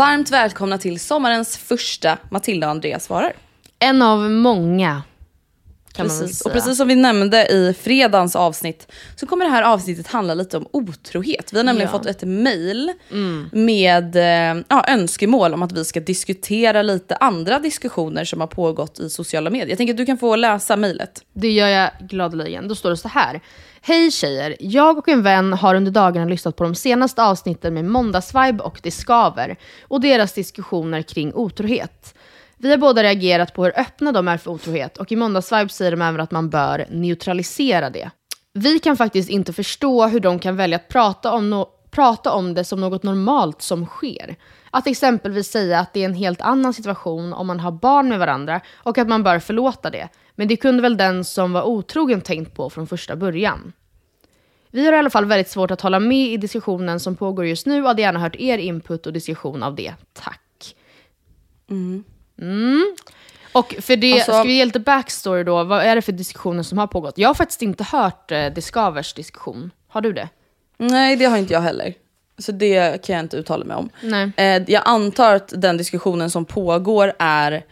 Varmt välkomna till sommarens första Matilda och Andreas svarar. En av många. Precis. Och precis som vi nämnde i fredagens avsnitt så kommer det här avsnittet handla lite om otrohet. Vi har nämligen Ja. fått ett mail med eh, ja, önskemål om att vi ska diskutera lite andra diskussioner som har pågått i sociala medier. Jag tänker att du kan få läsa mejlet. Det gör jag gladeligen. Då står det så här. Hej tjejer! Jag och en vän har under dagarna lyssnat på de senaste avsnitten med Måndagsvibe och Det Skaver och deras diskussioner kring otrohet. Vi har båda reagerat på hur öppna de är för otrohet och i Måndagsvibe säger de även att man bör neutralisera det. Vi kan faktiskt inte förstå hur de kan välja att prata om, no- prata om det som något normalt som sker. Att exempelvis säga att det är en helt annan situation om man har barn med varandra och att man bör förlåta det. Men det kunde väl den som var otrogen tänkt på från första början. Vi har i alla fall väldigt svårt att hålla med i diskussionen som pågår just nu och hade gärna hört er input och diskussion av det. Tack. Mm. Och för det, Alltså- ska vi ge lite backstory då? Vad är det för diskussioner som har pågått? Jag har faktiskt inte hört eh, Discovers diskussion. Har du det? Nej, det har inte jag heller. Så det kan jag inte uttala mig om. Nej. Eh, jag antar att den diskussionen som pågår är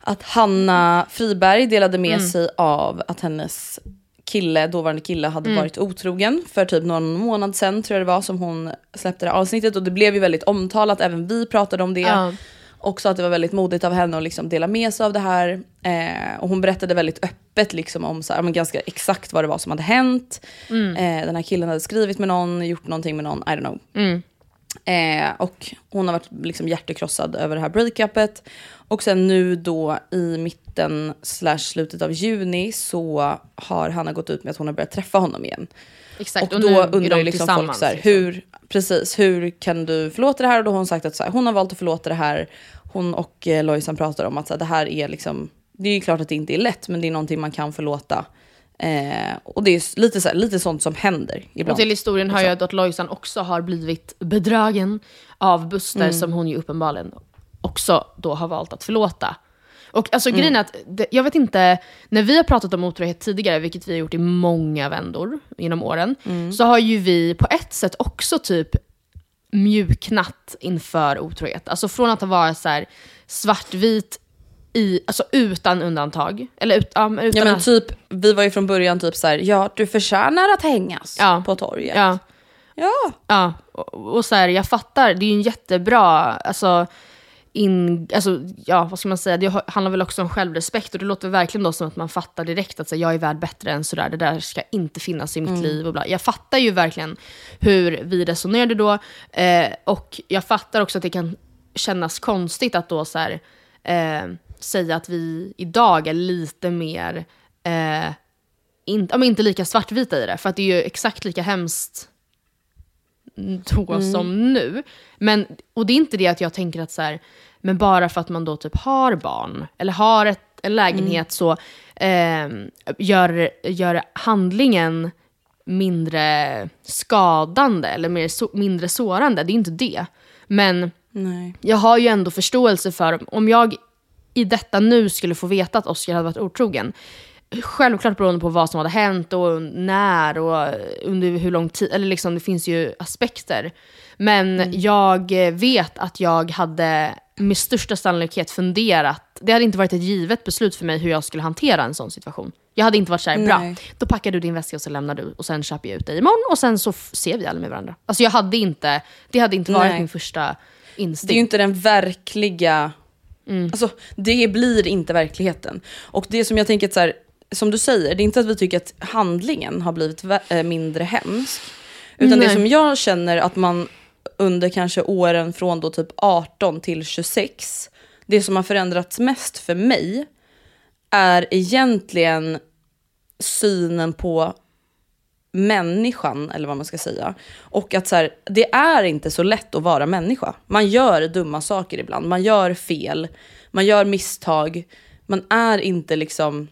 att Hanna Friberg delade med Mm. sig av att hennes kille, dåvarande kille hade Mm. varit otrogen för typ någon månad sedan tror jag det var som hon släppte det avsnittet och det blev ju väldigt omtalat, även vi pratade om det. Ja. Också att det var väldigt modigt av henne att liksom dela med sig av det här. Eh, och hon berättade väldigt öppet liksom om så här, men ganska exakt vad det var som hade hänt. Mm. Eh, den här killen hade skrivit med någon, gjort någonting med någon, I don't know. Mm. Eh, och hon har varit liksom hjärtekrossad över det här breakupet. Och sen nu då i mitten slash slutet av juni så har Hanna gått ut med att hon har börjat träffa honom igen. Exakt, och, och då undrar de ju liksom folk så här, liksom. hur, precis, hur kan du förlåta det här? Och då har hon sagt att så här, hon har valt att förlåta det här. Hon och eh, Lojsan pratar om att så här, det här är liksom, det är ju klart att det inte är lätt men det är någonting man kan förlåta. Eh, och det är lite, så här, lite sånt som händer ibland. Och till historien hör jag att Lojsan också har blivit bedragen av Buster Mm. som hon ju uppenbarligen också då har valt att förlåta. Och alltså Mm. grejen är att, det, jag vet inte, när vi har pratat om otrohet tidigare, vilket vi har gjort i många vändor genom åren, Mm. så har ju vi på ett sätt också typ mjuknat inför otrohet. Alltså från att ha varit så här svartvit i, alltså utan undantag. Eller ut, ja, utan Ja men typ, vi var ju från början typ så här, ja du förtjänar att hängas Ja. på torget. Ja. Ja. Ja, och, och så här, jag fattar, det är ju en jättebra, alltså in, alltså, ja, vad ska man säga, det handlar väl också om självrespekt och det låter verkligen då som att man fattar direkt att så, jag är värd bättre än sådär, det där ska inte finnas i mitt Mm. liv och bla. Jag fattar ju verkligen hur vi resonerade då eh, och jag fattar också att det kan kännas konstigt att då så här, eh, säga att vi idag är lite mer, eh, in, ja, inte lika svartvita i det, för att det är ju exakt lika hemskt då Mm. som nu. Men, och det är inte det att jag tänker att så här, men bara för att man då typ har barn, eller har ett, en lägenhet Mm. så eh, gör, gör handlingen mindre skadande eller mer så, mindre sårande. Det är inte det. Men Nej. jag har ju ändå förståelse för, om jag i detta nu skulle få veta att Oscar hade varit otrogen, självklart beroende på vad som hade hänt och när och under hur lång tid, eller liksom det finns ju aspekter. Men jag vet att jag hade med största sannolikhet funderat, det hade inte varit ett givet beslut för mig hur jag skulle hantera en sån situation. Jag hade inte varit såhär, bra, då packar du din väska och så lämnar du och sen köper jag ut dig imorgon och sen så ser vi aldrig med varandra. Alltså jag hade inte, det hade inte varit Nej. min första instinkt. Det är ju inte den verkliga... Alltså, det blir inte verkligheten. Och det som jag tänker så här, som du säger, det är inte att vi tycker att handlingen har blivit eh, mindre hemsk. Utan Nej. det som jag känner att man under kanske åren från då typ 18 till 26, det som har förändrats mest för mig är egentligen synen på människan, eller vad man ska säga. Och att så här, det är inte så lätt att vara människa. Man gör dumma saker ibland, man gör fel, man gör misstag. Man är inte liksom...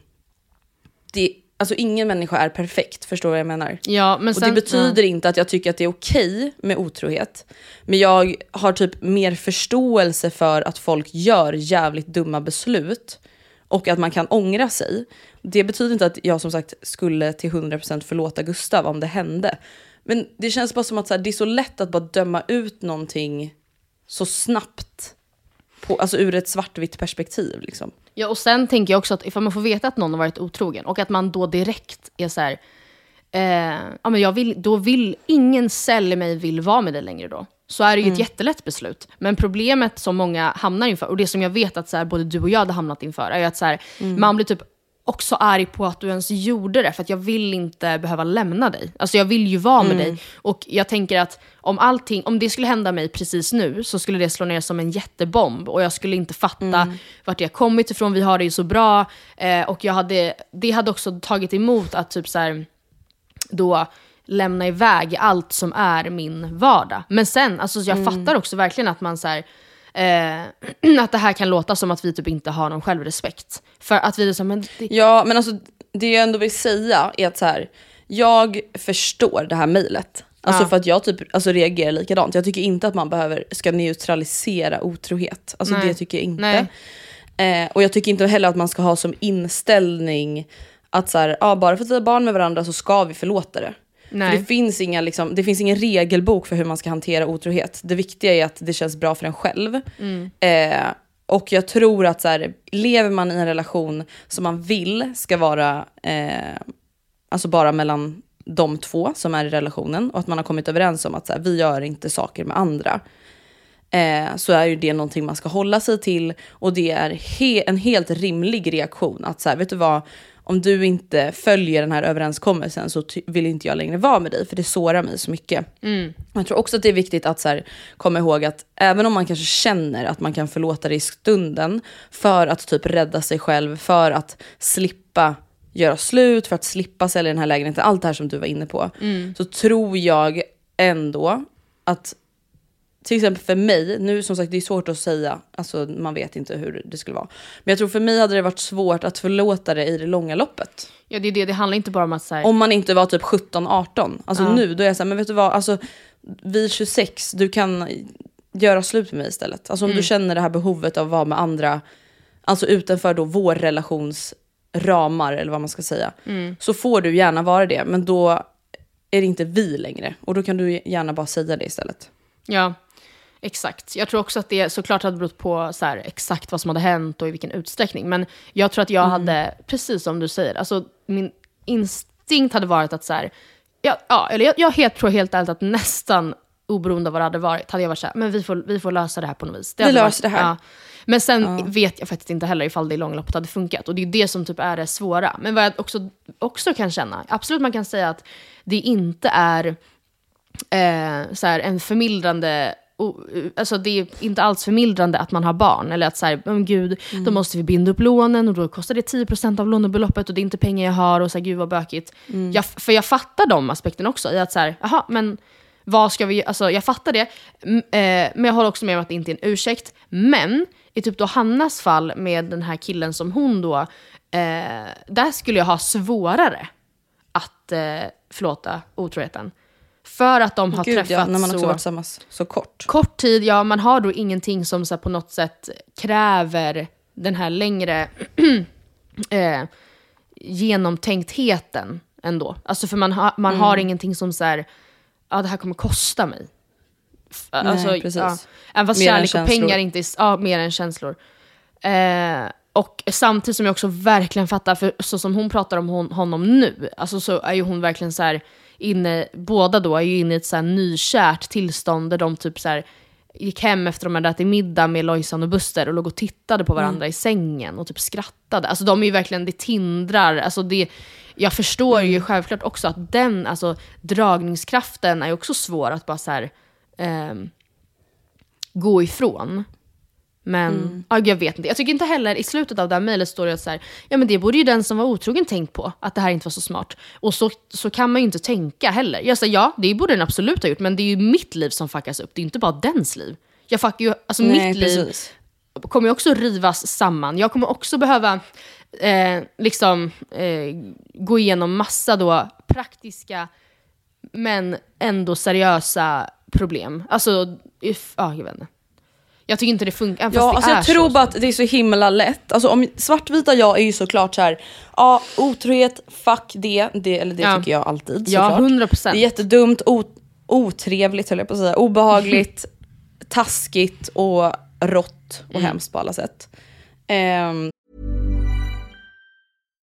Det, alltså ingen människa är perfekt, förstår du vad jag menar? Ja, men Och sen, det betyder inte att jag tycker att det är okej med otrohet. Men jag har typ mer förståelse för att folk gör jävligt dumma beslut. Och att man kan ångra sig. Det betyder inte att jag som sagt skulle till 100% förlåta Gustav om det hände. Men det känns bara som att så här, det är så lätt att bara döma ut någonting så snabbt. På, alltså ur ett svartvitt perspektiv liksom. Ja, och sen tänker jag också att ifall man får veta att någon har varit otrogen och att man då direkt är så här, eh, ja men jag vill, då vill, ingen i mig vill vara med dig längre då. Så är det ju ett jättelätt beslut. Men problemet som många hamnar inför, och det som jag vet att så här, både du och jag hade hamnat inför, är att så här, man blir typ också arg på att du ens gjorde det, för att jag vill inte behöva lämna dig. Alltså jag vill ju vara med dig. Och jag tänker att om allting, om det skulle hända mig precis nu, så skulle det slå ner som en jättebomb. Och jag skulle inte fatta vart jag kommit ifrån, vi har det ju så bra. Eh, och jag hade, det hade också tagit emot att typ så här, då lämna iväg allt som är min vardag. Men sen, alltså jag fattar också verkligen att man så här, eh, att det här kan låta som att vi typ inte har någon självrespekt. För att vi här, men det, Ja, men alltså det jag ändå vill säga är att så här, jag förstår det här mejlet. Alltså Ja. för att jag typ alltså, reagerar likadant. Jag tycker inte att man behöver, ska neutralisera otrohet. Alltså Nej. det tycker jag inte. Eh, och jag tycker inte heller att man ska ha som inställning att så här, ah, bara för att vi har barn med varandra så ska vi förlåta det. Det finns, inga, liksom, det finns ingen regelbok för hur man ska hantera otrohet. Det viktiga är att det känns bra för en själv. Mm. Eh, och jag tror att så här, lever man i en relation som man vill ska vara eh, alltså bara mellan de två som är i relationen och att man har kommit överens om att så här, vi gör inte saker med andra. Eh, så är ju det någonting man ska hålla sig till och det är he- en helt rimlig reaktion att så här, vet du vad, om du inte följer den här överenskommelsen så vill inte jag längre vara med dig för det sårar mig så mycket. Jag tror också att det är viktigt att så här, komma ihåg att även om man kanske känner att man kan förlåta det i stunden för att typ rädda sig själv, för att slippa göra slut, för att slippa sälja den här lägenheten, allt det här som du var inne på, så tror jag ändå att till exempel för mig, nu som sagt det är svårt att säga, alltså man vet inte hur det skulle vara. Men jag tror för mig hade det varit svårt att förlåta det i det långa loppet. ja, det är det, det handlar inte bara om att så här, Om man inte var typ 17-18. Alltså Ja. nu, då är jag såhär, men vet du vad, alltså vid 26, du kan göra slut med mig istället. Alltså om du känner det här behovet av att vara med andra, alltså utanför då vår relations ramar eller vad man ska säga. Så får du gärna vara det, men då är det inte vi längre. Och då kan du gärna bara säga det istället. Ja, exakt. Jag tror också att det såklart hade berott på så här, exakt vad som hade hänt och i vilken utsträckning. Men jag tror att jag hade, precis som du säger, alltså min instinkt hade varit att så här, ja, ja, eller jag, jag helt, tror helt ärligt att nästan oberoende av vad det hade varit, hade jag varit såhär, men vi får, vi får lösa det här på något vis. Det Vi löser det här. Men sen vet jag faktiskt inte heller ifall det i långloppet hade funkat. Och det är det som typ är det svåra. Men vad jag också, också kan känna, absolut man kan säga att det inte är eh, så här, en förmildrande o- Alltså det är inte alls förmildrande att man har barn. Eller att så här, oh, gud, då måste vi binda upp lånen och då kostar det 10% av lånebeloppet och det är inte pengar jag har och så här, gud vad bökigt. Jag, för jag fattar de aspekterna också. I att så här, jaha, men vad ska vi Alltså jag fattar det. Eh, men jag håller också med om att det inte är en ursäkt. Men i typ då Hannas fall med den här killen som hon då, eh, där skulle jag ha svårare att eh, förlåta otroheten. För att de har Gud träffats ja, när man också så varit tillsammans så kort. kort tid, ja man har då ingenting som så på något sätt kräver den här längre eh, genomtänktheten ändå. Alltså för man, ha, man har ingenting som så här, ja det här kommer kosta mig. Alltså, precis. Ja, även fast Mer kärlek och pengar inte är, ja mer än känslor. Eh, och samtidigt som jag också verkligen fattar, för så som hon pratar om hon, honom nu, alltså så är ju hon verkligen så här inne, båda då är ju inne i ett så här nykärt tillstånd där de typ så här gick hem efter de hade ätit middag med Lojsan och Buster och låg och tittade på varandra i sängen och typ skrattade. Alltså de är ju verkligen, det tindrar, alltså det, jag förstår ju självklart också att den, alltså dragningskraften är också svår att bara så här, ehm, gå ifrån. Men ja, jag vet inte. Jag tycker inte heller, i slutet av det här mejlet står det att så här, ja men det borde ju den som var otrogen tänkt på, att det här inte var så smart. Och så, så kan man ju inte tänka heller. Jag säger ja, det borde den absolut ha gjort, men det är ju mitt liv som fuckas upp, det är inte bara dens liv. Jag fuckar ju, alltså Nej, mitt liv precis. kommer ju också rivas samman. Jag kommer också behöva eh, liksom, eh, gå igenom massa då praktiska men ändå seriösa problem. Alltså, if, ja, jag vet inte. Jag tycker inte det funkar, Ja, fast alltså det jag är tror så. bara att det är så himla lätt. Alltså om svartvita jag är ju såklart så här, ja otrohet, fuck det, det eller det Ja. tycker jag alltid Ja, såklart. 100%. Det är jättedumt, o- otrevligt höll jag på att säga, obehagligt, taskigt och rått och hemskt på alla sätt. Ehm,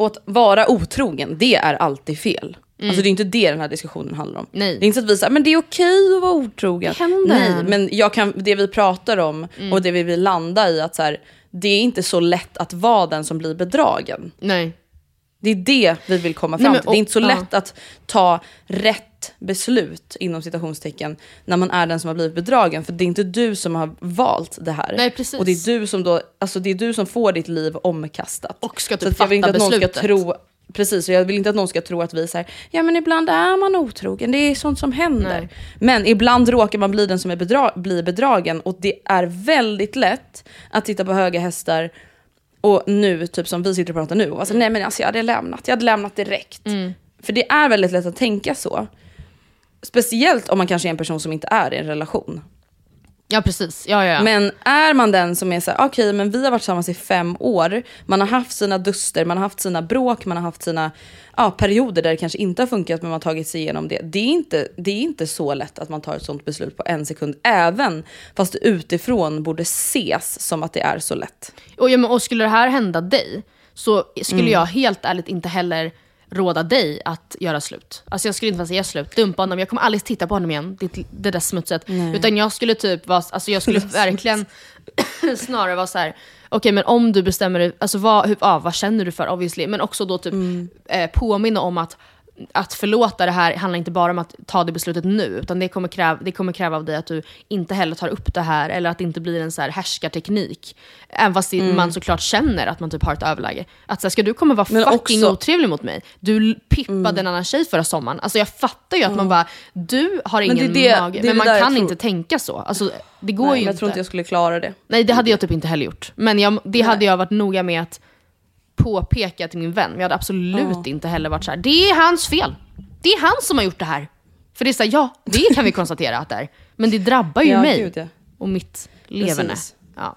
Och att vara otrogen, det är alltid fel. Alltså det är inte det den här diskussionen handlar om. Nej. Det är inte så att vi säger men det är okej att vara otrogen. Händer. Nej, men jag kan, det vi pratar om och det vi vill landa i att så här, det är inte så lätt att vara den som blir bedragen. Nej. Det är det vi vill komma Nej, fram men- till. Det är inte så lätt att ta rätt beslut inom citationstecken när man är den som har blivit bedragen. För det är inte du som har valt det här. Nej, precis. Och det är du som då, alltså det är du som får ditt liv omkastat. Och ska typ Så att jag vill inte fatta att någon ska beslutet. tro Precis, och jag vill inte att någon ska tro att vi säger ja men ibland är man otrogen, det är sånt som händer. Nej. Men ibland råkar man bli den som är bedra- blir bedragen och det är väldigt lätt att titta på höga hästar och nu, typ som vi sitter och pratar nu, och vara så, nej men alltså jag hade lämnat, jag hade lämnat direkt. För det är väldigt lätt att tänka så. Speciellt om man kanske är en person som inte är i en relation. Ja precis, ja ja. ja. Men är man den som är så här, okej men vi har varit tillsammans i fem år, man har haft sina duster, man har haft sina bråk, man har haft sina ja, perioder där det kanske inte har funkat men man har tagit sig igenom det. Det är, inte, det är inte så lätt att man tar ett sånt beslut på en sekund, även fast det utifrån borde ses som att det är så lätt. Och, ja, men, och skulle det här hända dig, så skulle Mm. jag helt ärligt inte heller råda dig att göra slut. Alltså jag skulle inte bara säga slut, dumpa honom, jag kommer aldrig titta på honom igen, det, det där smutset. Utan jag skulle typ vara, alltså jag skulle verkligen snarare vara så här. okej men om du bestämmer dig, alltså vad, hur, ja, vad känner du för obviously? Men också då typ Mm. eh, påminna om att att förlåta det här handlar inte bara om att ta det beslutet nu, utan det kommer, kräva, det kommer kräva av dig att du inte heller tar upp det här, eller att det inte blir en så här härskarteknik. Även fast det- man såklart känner att man typ har ett överläge. Att så här, ska du komma vara Men fucking också- otrevlig mot mig? Du pippade en annan tjej förra sommaren. Alltså jag fattar ju att man bara, du har Men det ingen det- mage. det Men man jag kan inte tänka så. Alltså, det går Nej, ju jag inte. tror inte jag skulle klara det. Nej, det hade jag typ inte heller gjort. Men jag, det hade jag varit noga med att påpeka till min vän. Men jag hade absolut inte heller varit så här. det är hans fel. Det är han som har gjort det här. För det är så här, ja, det kan vi konstatera att det är. Men det drabbar ju Ja, mig gud, ja. och mitt leverne. Ja.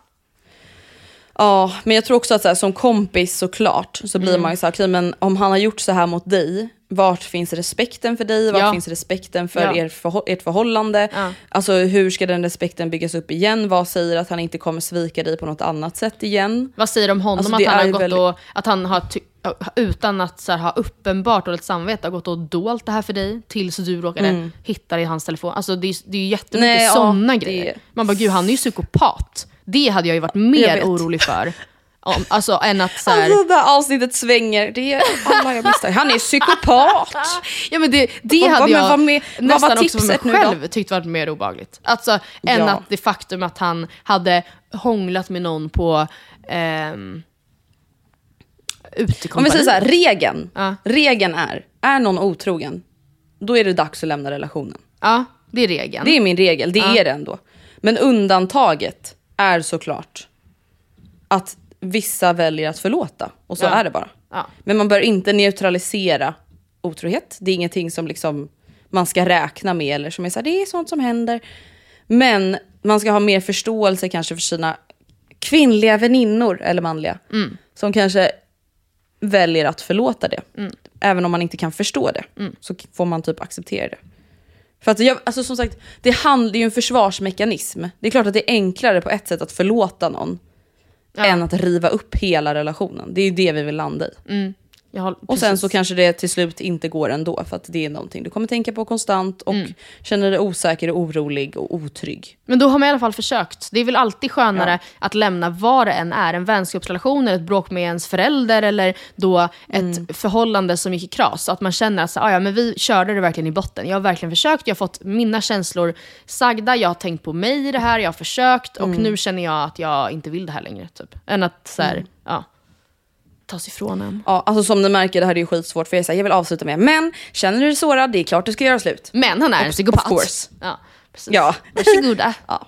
Ja, men jag tror också att så här, som kompis såklart så blir Mm. man ju så här, okej men om han har gjort så här mot dig, vart finns respekten för dig? Vart Ja. finns respekten för Ja. er förhå- ert förhållande? Ja. Alltså hur ska den respekten byggas upp igen? Vad säger att han inte kommer svika dig på något annat sätt igen? Vad säger om honom? Alltså, att han har gått väldigt- och, att han har, utan att så här, ha uppenbart dåligt samvete, har gått och dolt det här för dig tills du råkade hitta det i hans telefon. Alltså det är, det är ju jättemycket Mm. Sådana grejer. Man bara, gud han är ju psykopat. Det hade jag ju varit mer orolig för. Om, alltså än att så här, Alltså det här avsnittet svänger, det är alla jag misstänker. Han är psykopat! Ja men det, det hade jag med- vad var nästan också för mig själv tyckt varit mer obehagligt. Alltså än Ja. att det faktum att han hade hånglat med någon på ehm, Om vi utekompani. säger så här, regeln, Ja. regeln är, är någon otrogen, då är det dags att lämna relationen. Ja, det är regeln. Det är min regel, det är det ändå. Men undantaget är såklart att vissa väljer att förlåta. Och så Ja. är det bara. Ja. Men man bör inte neutralisera otrohet. Det är ingenting som liksom man ska räkna med eller som är så här, det är sånt som händer. Men man ska ha mer förståelse kanske för sina kvinnliga väninnor eller manliga. Som kanske väljer att förlåta det. Även om man inte kan förstå det. Så får man typ acceptera det. För att jag, alltså som sagt, det handlar ju om en försvarsmekanism. Det är klart att det är enklare på ett sätt att förlåta någon. Än att riva upp hela relationen. Det är ju det vi vill landa i. Jag har, Och sen så kanske det till slut inte går ändå. För att det är någonting du kommer tänka på konstant och känner dig osäker och orolig och otrygg. Men då har man i alla fall försökt. Det är väl alltid skönare att lämna vad det än är. En vänskapsrelation, eller ett bråk med ens förälder eller då ett Mm. förhållande som gick i kras. Att man känner att så, "Ah, ja, men vi körde det verkligen i botten. Jag har verkligen försökt, jag har fått mina känslor sagda, jag har tänkt på mig i det här, jag har försökt och Mm. nu känner jag att jag inte vill det här längre. Typ. Än att så här, ja, tas ifrån en. Ja, alltså som ni märker, det här är ju skitsvårt för jag, säger, jag vill avsluta med men känner du dig sårad, det är klart du ska göra slut. Men han är en psykopat. of course. Ja, precis. Ja. Varsågoda. Ja.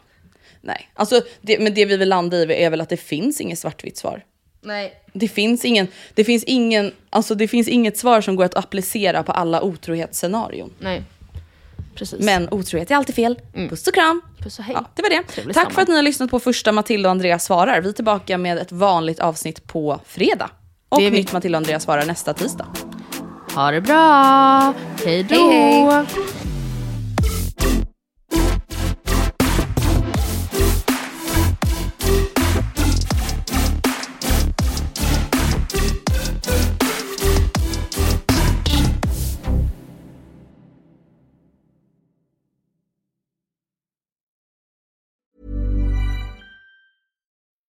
Nej, alltså det, men det vi vill landa i är väl att det finns inget svartvitt svar. Nej. Det finns, ingen, det, finns ingen, alltså det finns inget svar som går att applicera på alla otrohetsscenarion. Nej. Precis. Men otrohet är alltid fel. Puss och kram. Puss och hej. Ja, det var det. Trevlig Tack sommar. för att ni har lyssnat på första Matilda och Andreas svarar. Vi är tillbaka med ett vanligt avsnitt på fredag. Och Det är vi. nytt Matilda och Andreas svarar nästa tisdag. Ha det bra! Hej då! Hej, hej.